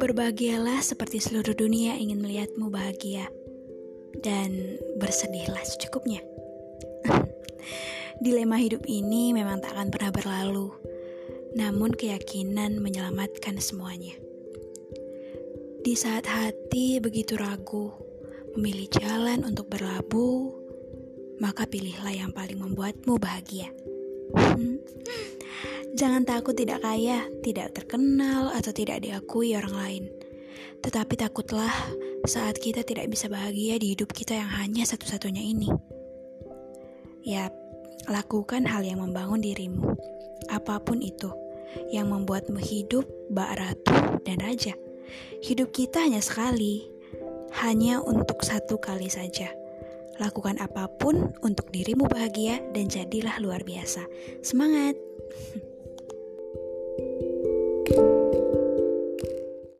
Berbahagialah seperti seluruh dunia ingin melihatmu bahagia Dan bersedihlah secukupnya. Dilema hidup ini memang tak akan pernah berlalu Namun keyakinan menyelamatkan semuanya. Di saat hati begitu ragu Memilih jalan untuk berlabuh Maka pilihlah yang paling membuatmu bahagia Jangan takut tidak kaya, tidak terkenal, atau tidak diakui orang lain. Tetapi takutlah saat kita tidak bisa bahagia di hidup kita yang hanya satu-satunya ini. Ya, lakukan hal yang membangun dirimu, apa pun itu, yang membuatmu hidup bak ratu dan raja. Hidup kita hanya sekali, hanya untuk satu kali saja. Lakukan apa pun untuk dirimu bahagia dan jadilah luar biasa. Semangat!